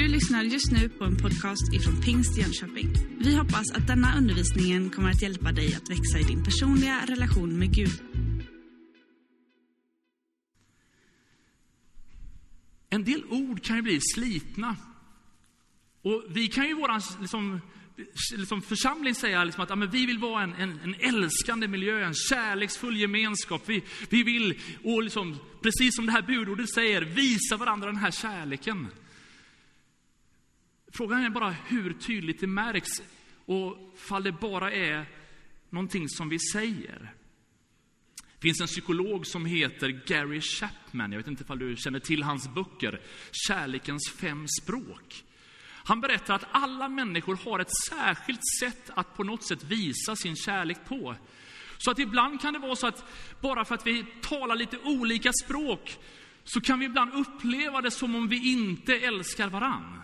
Du lyssnar just nu på en podcast ifrån Pingst Jönköping. Vi hoppas att denna undervisning kommer att hjälpa dig att växa i din personliga relation med Gud. En del ord kan ju bli slitna. Och vi kan ju i vår liksom, liksom församling säga liksom att ja, men vi vill vara en, en, en älskande miljö, en kärleksfull gemenskap. Vi, vi vill, och liksom, precis som det här budordet säger, visa varandra den här kärleken. Frågan är bara hur tydligt det märks och fall det bara är någonting som vi säger. Det finns en psykolog som heter Gary Chapman. Jag vet inte om du känner till hans böcker, Kärlekens fem språk. Han berättar att alla människor har ett särskilt sätt att på något sätt visa sin kärlek på. Så att ibland kan det vara så att bara för att vi talar lite olika språk så kan vi ibland uppleva det som om vi inte älskar varann.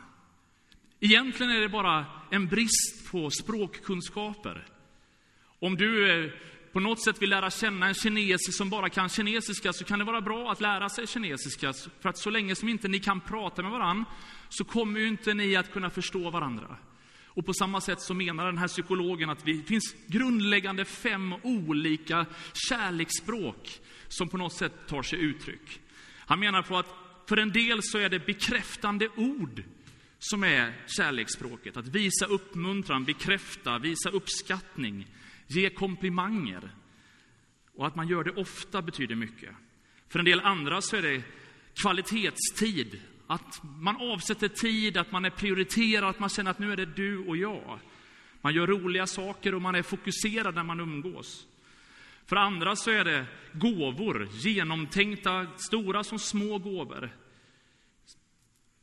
Egentligen är det bara en brist på språkkunskaper. Om du eh, på något sätt vill lära känna en kines som bara kan kinesiska så kan det vara bra att lära sig kinesiska. För att så länge som inte ni kan prata med varann så kommer ju inte ni att kunna förstå varandra. Och på samma sätt så menar den här psykologen att det finns grundläggande fem olika kärleksspråk som på något sätt tar sig uttryck. Han menar på att för en del så är det bekräftande ord som är kärleksspråket. Att visa uppmuntran, bekräfta, visa uppskattning, ge komplimanger. Och att man gör det ofta betyder mycket. För en del andra så är det kvalitetstid. Att man avsätter tid, att man är prioriterad, att man känner att nu är det du och jag. Man gör roliga saker och man är fokuserad när man umgås. För andra så är det gåvor, genomtänkta, stora som små gåvor.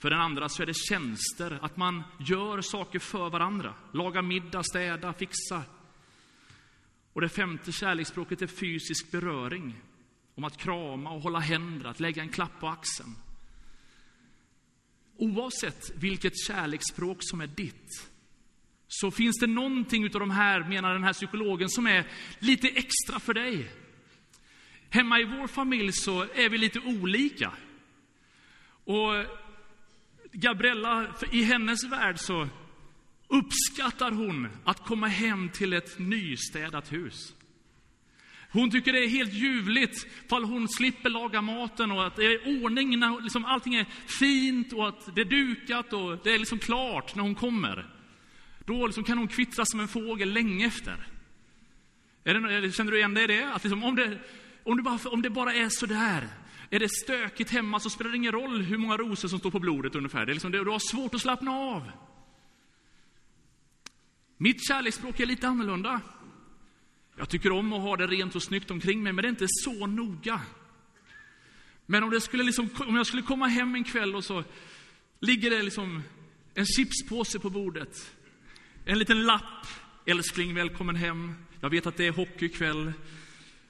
För den andra så är det tjänster, att man gör saker för varandra. Laga middag, städa, fixa. Och det femte kärleksspråket är fysisk beröring. Om att krama och hålla händer, att lägga en klapp på axeln. Oavsett vilket kärleksspråk som är ditt, så finns det någonting utav de här, menar den här psykologen, som är lite extra för dig. Hemma i vår familj så är vi lite olika. Och Gabriella, i hennes värld så uppskattar hon att komma hem till ett nystädat hus. Hon tycker det är helt ljuvligt fall hon slipper laga maten och att det är ordning, när liksom allting är fint och att det är dukat och det är liksom klart när hon kommer. Då liksom kan hon kvittra som en fågel länge efter. Är det, känner du igen dig i det? Att liksom, om, det om, det bara, om det bara är sådär är det stökigt hemma så spelar det ingen roll hur många rosor som står på blodet ungefär. Det är liksom, du har svårt att slappna av. Mitt kärleksspråk är lite annorlunda. Jag tycker om att ha det rent och snyggt omkring mig, men det är inte så noga. Men om, det skulle liksom, om jag skulle komma hem en kväll och så ligger det liksom en chipspåse på bordet. En liten lapp. Älskling, välkommen hem. Jag vet att det är hockeykväll.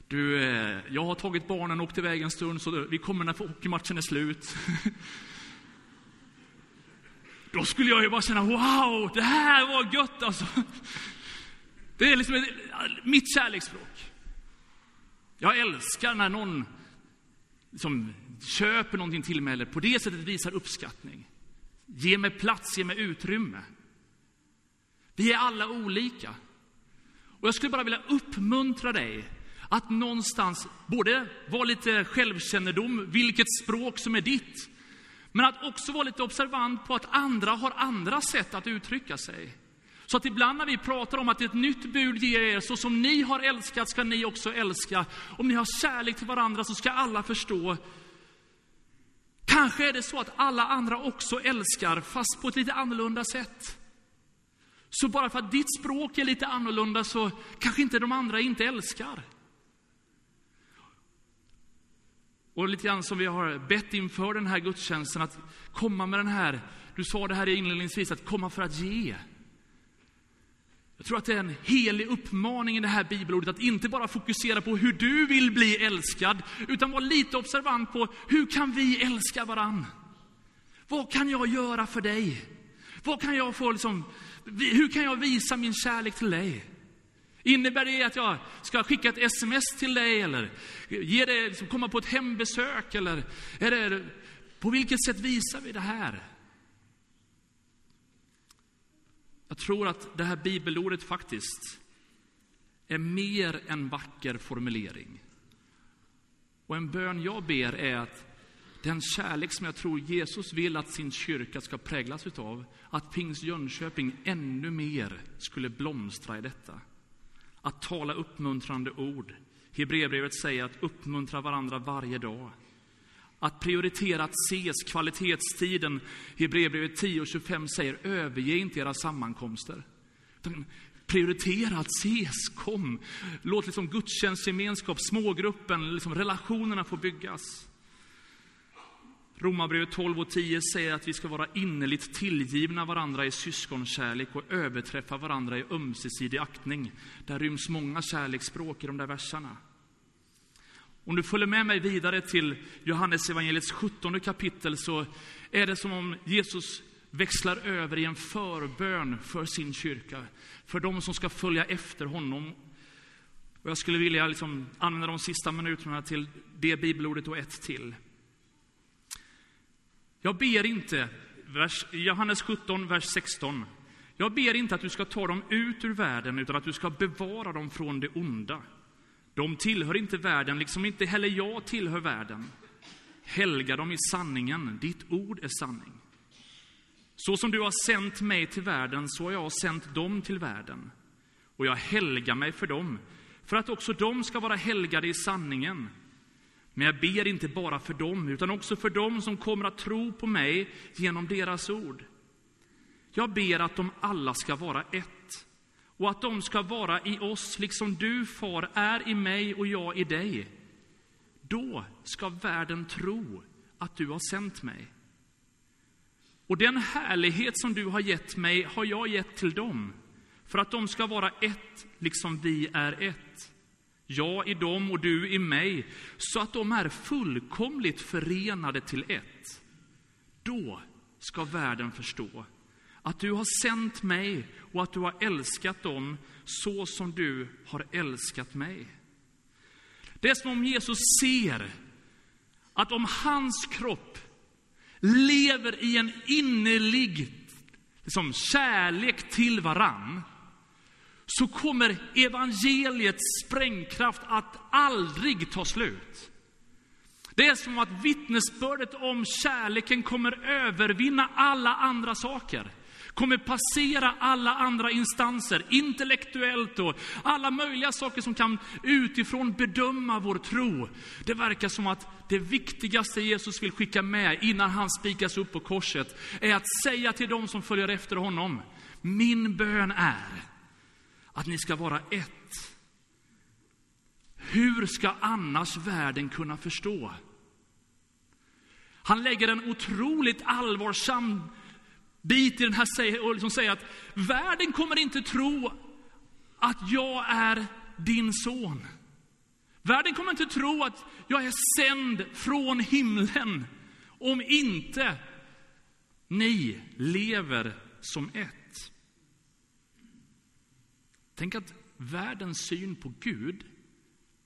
Du, eh, jag har tagit barnen och åkt iväg en stund, så vi kommer när hockeymatchen är slut. Då skulle jag ju bara känna, wow, det här var gött alltså. Det är liksom mitt kärleksspråk. Jag älskar när någon liksom köper någonting till mig eller på det sättet visar uppskattning. Ge mig plats, ge mig utrymme. Vi är alla olika. Och jag skulle bara vilja uppmuntra dig att någonstans både vara lite självkännedom, vilket språk som är ditt, men att också vara lite observant på att andra har andra sätt att uttrycka sig. Så att ibland när vi pratar om att ett nytt bud ger er, så som ni har älskat ska ni också älska. Om ni har kärlek till varandra så ska alla förstå. Kanske är det så att alla andra också älskar, fast på ett lite annorlunda sätt. Så bara för att ditt språk är lite annorlunda så kanske inte de andra inte älskar. Och lite grann som vi har bett inför den här gudstjänsten, att komma med den här, du sa det här inledningsvis, att komma för att ge. Jag tror att det är en helig uppmaning i det här bibelordet, att inte bara fokusera på hur du vill bli älskad, utan vara lite observant på hur kan vi älska varann? Vad kan jag göra för dig? Vad kan jag få liksom, hur kan jag visa min kärlek till dig? Innebär det att jag ska skicka ett sms till dig eller ge dig, liksom, komma på ett hembesök? Eller är det, på vilket sätt visar vi det här? Jag tror att det här bibelordet faktiskt är mer en vacker formulering. Och en bön jag ber är att den kärlek som jag tror Jesus vill att sin kyrka ska präglas utav, att Pingst Jönköping ännu mer skulle blomstra i detta. Att tala uppmuntrande ord. Hebreerbrevet säger att uppmuntra varandra varje dag. Att prioritera att ses, kvalitetstiden. Hebreerbrevet 10 och 25 säger överge inte era sammankomster. Prioritera att ses, kom. Låt liksom gudstjänstgemenskap, smågruppen, liksom relationerna få byggas. Romarbrevet 12 och 10 säger att vi ska vara innerligt tillgivna varandra i syskonkärlek och överträffa varandra i ömsesidig aktning. Där ryms många kärleksspråk i de där verserna. Om du följer med mig vidare till Johannes evangeliets 17 kapitel så är det som om Jesus växlar över i en förbön för sin kyrka, för de som ska följa efter honom. Och jag skulle vilja liksom använda de sista minuterna till det bibelordet och ett till. Jag ber inte, vers, Johannes 17, vers 16. Jag ber inte att du ska ta dem ut ur världen, utan att du ska bevara dem från det onda. De tillhör inte världen, liksom inte heller jag tillhör världen. Helga dem i sanningen, ditt ord är sanning. Så som du har sänt mig till världen, så har jag sänt dem till världen. Och jag helgar mig för dem, för att också de ska vara helgade i sanningen. Men jag ber inte bara för dem, utan också för dem som kommer att tro på mig genom deras ord. Jag ber att de alla ska vara ett, och att de ska vara i oss, liksom du, far, är i mig och jag i dig. Då ska världen tro att du har sänt mig. Och den härlighet som du har gett mig har jag gett till dem, för att de ska vara ett, liksom vi är ett. Jag i dem och du i mig, så att de är fullkomligt förenade till ett. Då ska världen förstå att du har sänt mig och att du har älskat dem så som du har älskat mig. Det är som om Jesus ser att om hans kropp lever i en innerlig liksom, kärlek till varann, så kommer evangeliets sprängkraft att aldrig ta slut. Det är som att vittnesbördet om kärleken kommer övervinna alla andra saker kommer passera alla andra instanser, intellektuellt och alla möjliga saker som kan utifrån bedöma vår tro. Det verkar som att det viktigaste Jesus vill skicka med innan han spikas upp på korset är att säga till dem som följer efter honom, min bön är att ni ska vara ett. Hur ska annars världen kunna förstå? Han lägger en otroligt allvarsam bit i den här och liksom säger att världen kommer inte tro att jag är din son. Världen kommer inte tro att jag är sänd från himlen om inte ni lever som ett. Tänk att världens syn på Gud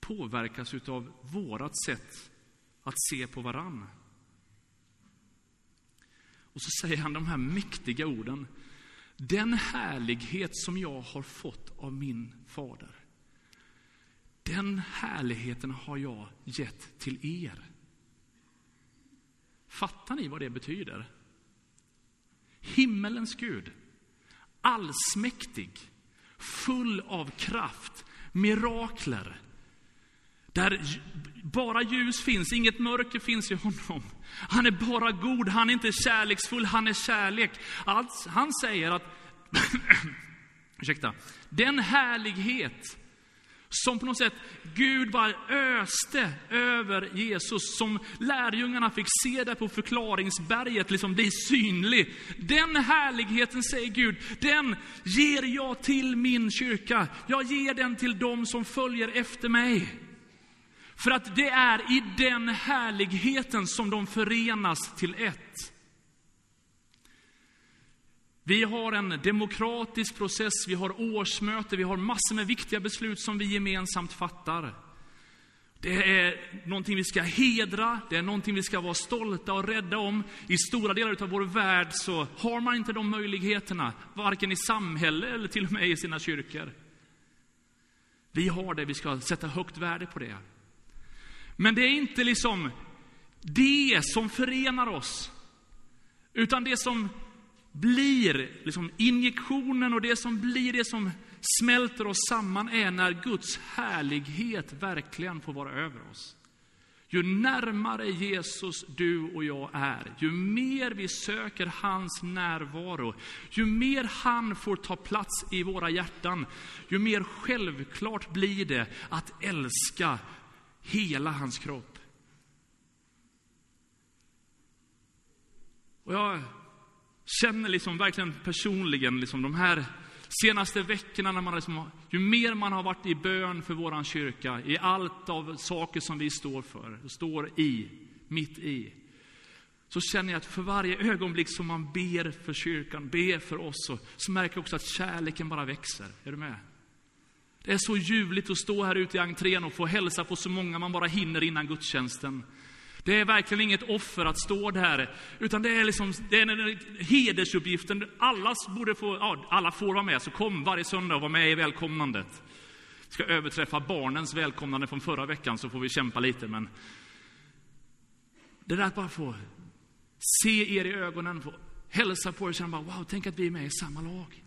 påverkas av vårt sätt att se på varann. Och så säger han de här mäktiga orden. Den härlighet som jag har fått av min fader, den härligheten har jag gett till er. Fattar ni vad det betyder? Himmelens Gud, allsmäktig, full av kraft, mirakler, där bara ljus finns, inget mörker finns i honom. Han är bara god, han är inte kärleksfull, han är kärlek. Alltså, han säger att, ursäkta, den härlighet som på något sätt Gud bara öste över Jesus, som lärjungarna fick se där på förklaringsberget, liksom bli synlig. Den härligheten, säger Gud, den ger jag till min kyrka. Jag ger den till dem som följer efter mig. För att det är i den härligheten som de förenas till ett. Vi har en demokratisk process, vi har årsmöte, vi har massor med viktiga beslut som vi gemensamt fattar. Det är någonting vi ska hedra, det är någonting vi ska vara stolta och rädda om. I stora delar av vår värld så har man inte de möjligheterna, varken i samhälle eller till och med i sina kyrkor. Vi har det, vi ska sätta högt värde på det. Men det är inte liksom det som förenar oss, utan det som blir liksom injektionen och det som blir det som smälter oss samman är när Guds härlighet verkligen får vara över oss. Ju närmare Jesus du och jag är, ju mer vi söker hans närvaro, ju mer han får ta plats i våra hjärtan, ju mer självklart blir det att älska hela hans kropp. Och jag känner liksom verkligen personligen liksom de här senaste veckorna, när man liksom, ju mer man har varit i bön för vår kyrka, i allt av saker som vi står för, står i, mitt i, så känner jag att för varje ögonblick som man ber för kyrkan, ber för oss, så, så märker jag också att kärleken bara växer. Är du med? Det är så ljuvligt att stå här ute i entrén och få hälsa på så många man bara hinner innan gudstjänsten. Det är verkligen inget offer att stå där, utan det är, liksom, det är en hedersuppgiften. Alla, borde få, ja, alla får vara med, så kom varje söndag och var med i välkomnandet. Ska överträffa barnens välkomnande från förra veckan, så får vi kämpa lite. Men det där att bara få se er i ögonen, få hälsa på er och känna bara, wow, tänk att vi är med i samma lag.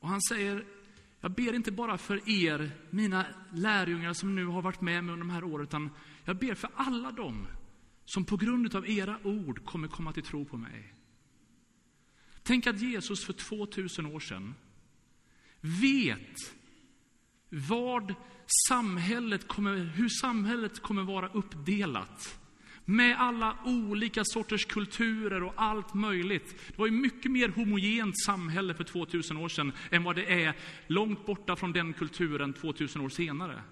Och han säger, jag ber inte bara för er, mina lärjungar som nu har varit med mig under de här åren, utan jag ber för alla dem som på grund av era ord kommer komma till tro på mig. Tänk att Jesus för 2000 år sedan vet vad samhället kommer, hur samhället kommer vara uppdelat med alla olika sorters kulturer och allt möjligt. Det var ju mycket mer homogent samhälle för 2000 år sedan än vad det är långt borta från den kulturen 2000 år senare.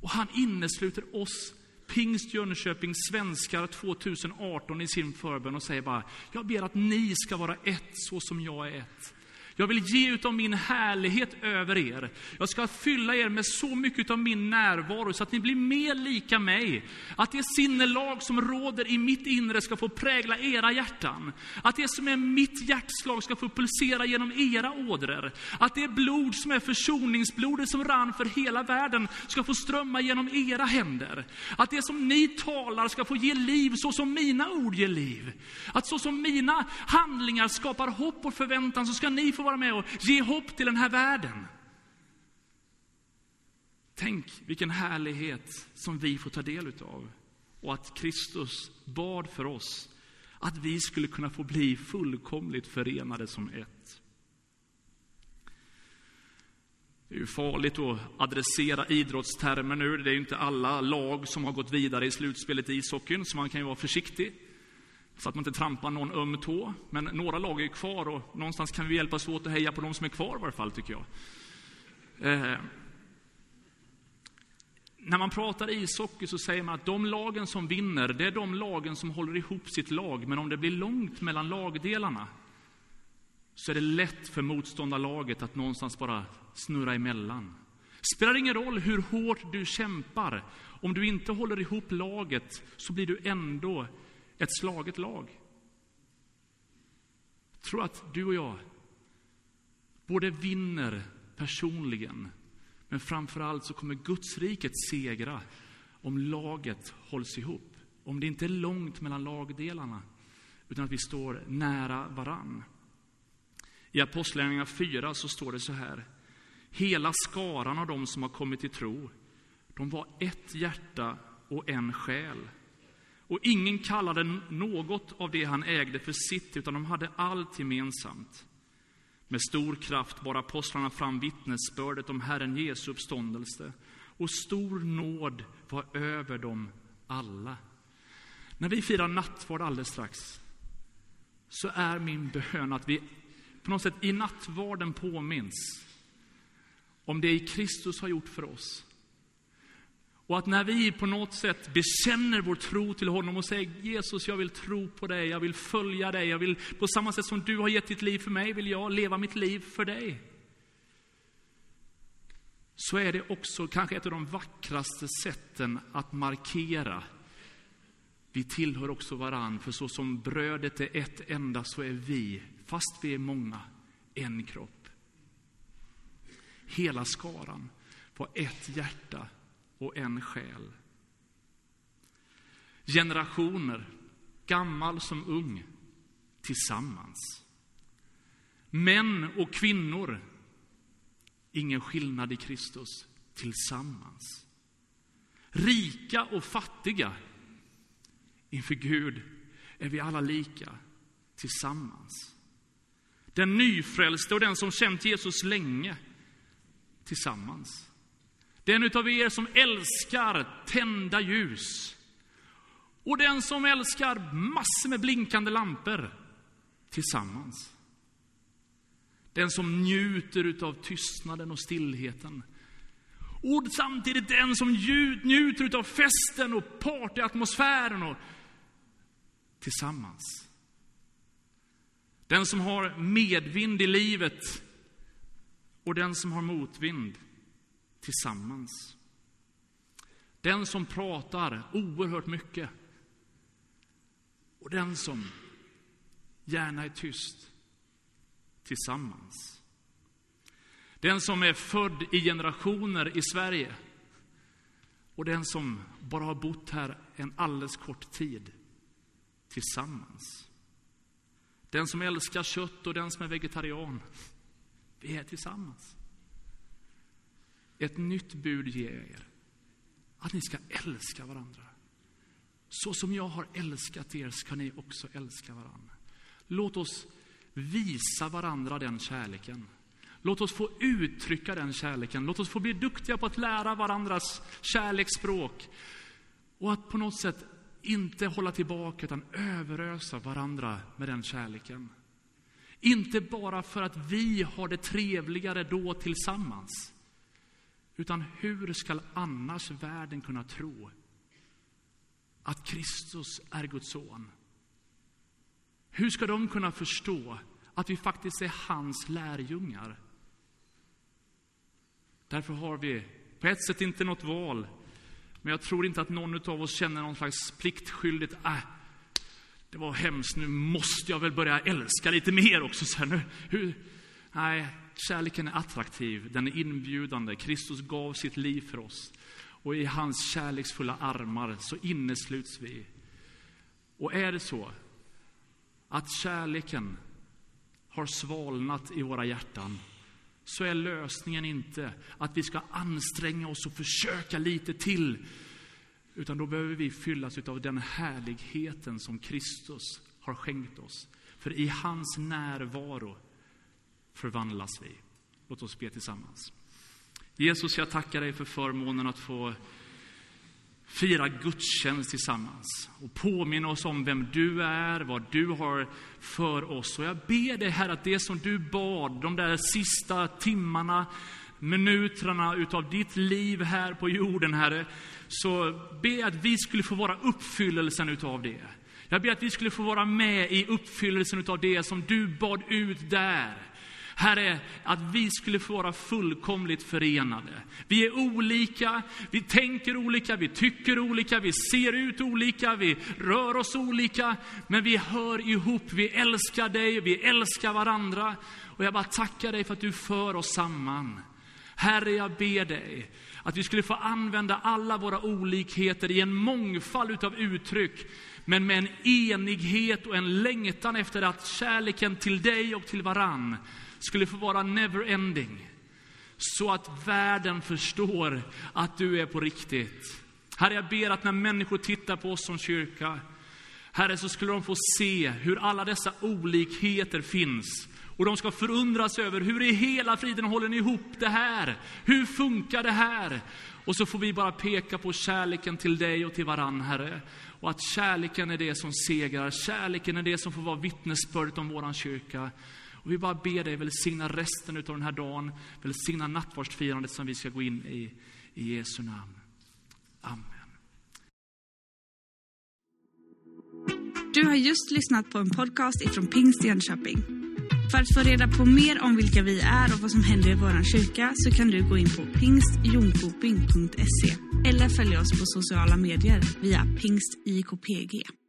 Och han innesluter oss Pingst Jönköping svenskar 2018 i sin förbön och säger bara, jag ber att ni ska vara ett så som jag är ett. Jag vill ge utav min härlighet över er. Jag ska fylla er med så mycket av min närvaro så att ni blir mer lika mig. Att det sinnelag som råder i mitt inre ska få prägla era hjärtan. Att det som är mitt hjärtslag ska få pulsera genom era ådror. Att det blod som är försoningsblodet som rann för hela världen ska få strömma genom era händer. Att det som ni talar ska få ge liv så som mina ord ger liv. Att så som mina handlingar skapar hopp och förväntan så ska ni få vara med och ge hopp till den här världen. Tänk vilken härlighet som vi får ta del utav. Och att Kristus bad för oss att vi skulle kunna få bli fullkomligt förenade som ett. Det är ju farligt att adressera idrottstermer nu. Det är ju inte alla lag som har gått vidare i slutspelet i ishockeyn, så man kan ju vara försiktig så att man inte trampar någon öm tå. Men några lag är kvar och någonstans kan vi hjälpas åt att heja på de som är kvar i varje fall, tycker jag. Eh, när man pratar ishockey så säger man att de lagen som vinner, det är de lagen som håller ihop sitt lag. Men om det blir långt mellan lagdelarna så är det lätt för motståndarlaget att någonstans bara snurra emellan. Spelar ingen roll hur hårt du kämpar, om du inte håller ihop laget så blir du ändå ett slaget lag. Jag tror att du och jag både vinner personligen, men framför allt så kommer Guds riket segra om laget hålls ihop. Om det inte är långt mellan lagdelarna, utan att vi står nära varann. I Apostlagärningarna 4 så står det så här. Hela skaran av dem som har kommit till tro, de var ett hjärta och en själ. Och ingen kallade något av det han ägde för sitt, utan de hade allt gemensamt. Med stor kraft bar apostlarna fram vittnesbördet om Herren Jesu uppståndelse, och stor nåd var över dem alla. När vi firar nattvard alldeles strax, så är min bön att vi på något sätt i nattvarden påminns om det i Kristus har gjort för oss. Och att när vi på något sätt bekänner vår tro till honom och säger Jesus, jag vill tro på dig, jag vill följa dig, jag vill på samma sätt som du har gett ditt liv för mig, vill jag leva mitt liv för dig. så är det också kanske ett av de vackraste sätten att markera. Vi tillhör också varann, för så som brödet är ett enda så är vi, fast vi är många, en kropp. Hela skaran på ett hjärta och en själ. Generationer, gammal som ung, tillsammans. Män och kvinnor, ingen skillnad i Kristus, tillsammans. Rika och fattiga, inför Gud är vi alla lika, tillsammans. Den nyfrälste och den som känt Jesus länge, tillsammans. Den utav er som älskar tända ljus och den som älskar massor med blinkande lampor, tillsammans. Den som njuter utav tystnaden och stillheten. Och samtidigt den som njuter utav festen och partyatmosfären och tillsammans. Den som har medvind i livet och den som har motvind tillsammans. Den som pratar oerhört mycket och den som gärna är tyst tillsammans. Den som är född i generationer i Sverige och den som bara har bott här en alldeles kort tid tillsammans. Den som älskar kött och den som är vegetarian. Vi är tillsammans. Ett nytt bud ger jag er. Att ni ska älska varandra. Så som jag har älskat er ska ni också älska varandra. Låt oss visa varandra den kärleken. Låt oss få uttrycka den kärleken. Låt oss få bli duktiga på att lära varandras kärleksspråk. Och att på något sätt inte hålla tillbaka, utan överösa varandra med den kärleken. Inte bara för att vi har det trevligare då tillsammans. Utan hur ska annars världen kunna tro att Kristus är Guds son? Hur ska de kunna förstå att vi faktiskt är hans lärjungar? Därför har vi på ett sätt inte något val. Men jag tror inte att någon av oss känner någon slags pliktskyldigt, äh, det var hemskt, nu måste jag väl börja älska lite mer också. Så här, nu, hur? Nej, kärleken är attraktiv, den är inbjudande. Kristus gav sitt liv för oss. Och i hans kärleksfulla armar så innesluts vi. Och är det så att kärleken har svalnat i våra hjärtan, så är lösningen inte att vi ska anstränga oss och försöka lite till. Utan då behöver vi fyllas av den härligheten som Kristus har skänkt oss. För i hans närvaro förvandlas vi. Låt oss be tillsammans. Jesus, jag tackar dig för förmånen att få fira gudstjänst tillsammans och påminna oss om vem du är, vad du har för oss. Och jag ber dig, Herre, att det som du bad de där sista timmarna, minuterna utav ditt liv här på jorden, Herre, så ber jag att vi skulle få vara uppfyllelsen utav det. Jag ber att vi skulle få vara med i uppfyllelsen utav det som du bad ut där. Herre, att vi skulle få vara fullkomligt förenade. Vi är olika, vi tänker olika, vi tycker olika, vi ser ut olika, vi rör oss olika, men vi hör ihop, vi älskar dig, vi älskar varandra. Och jag bara tackar dig för att du för oss samman. Herre, jag ber dig att vi skulle få använda alla våra olikheter i en mångfald utav uttryck, men med en enighet och en längtan efter att kärleken till dig och till varann skulle få vara never ending. Så att världen förstår att du är på riktigt. Herre, jag ber att när människor tittar på oss som kyrka, Herre, så skulle de få se hur alla dessa olikheter finns. Och de ska förundras över hur i hela friden håller ni ihop det här? Hur funkar det här? Och så får vi bara peka på kärleken till dig och till varann, Herre. Och att kärleken är det som segrar, kärleken är det som får vara vittnesbördet om våran kyrka. Och vi bara ber dig välsigna resten av den här dagen, välsigna nattvardsfirandet som vi ska gå in i, i Jesu namn. Amen. Du har just lyssnat på en podcast ifrån Pingst Jönköping. För att få reda på mer om vilka vi är och vad som händer i vår kyrka så kan du gå in på pingstjonkoping.se eller följa oss på sociala medier via pingstjkpg.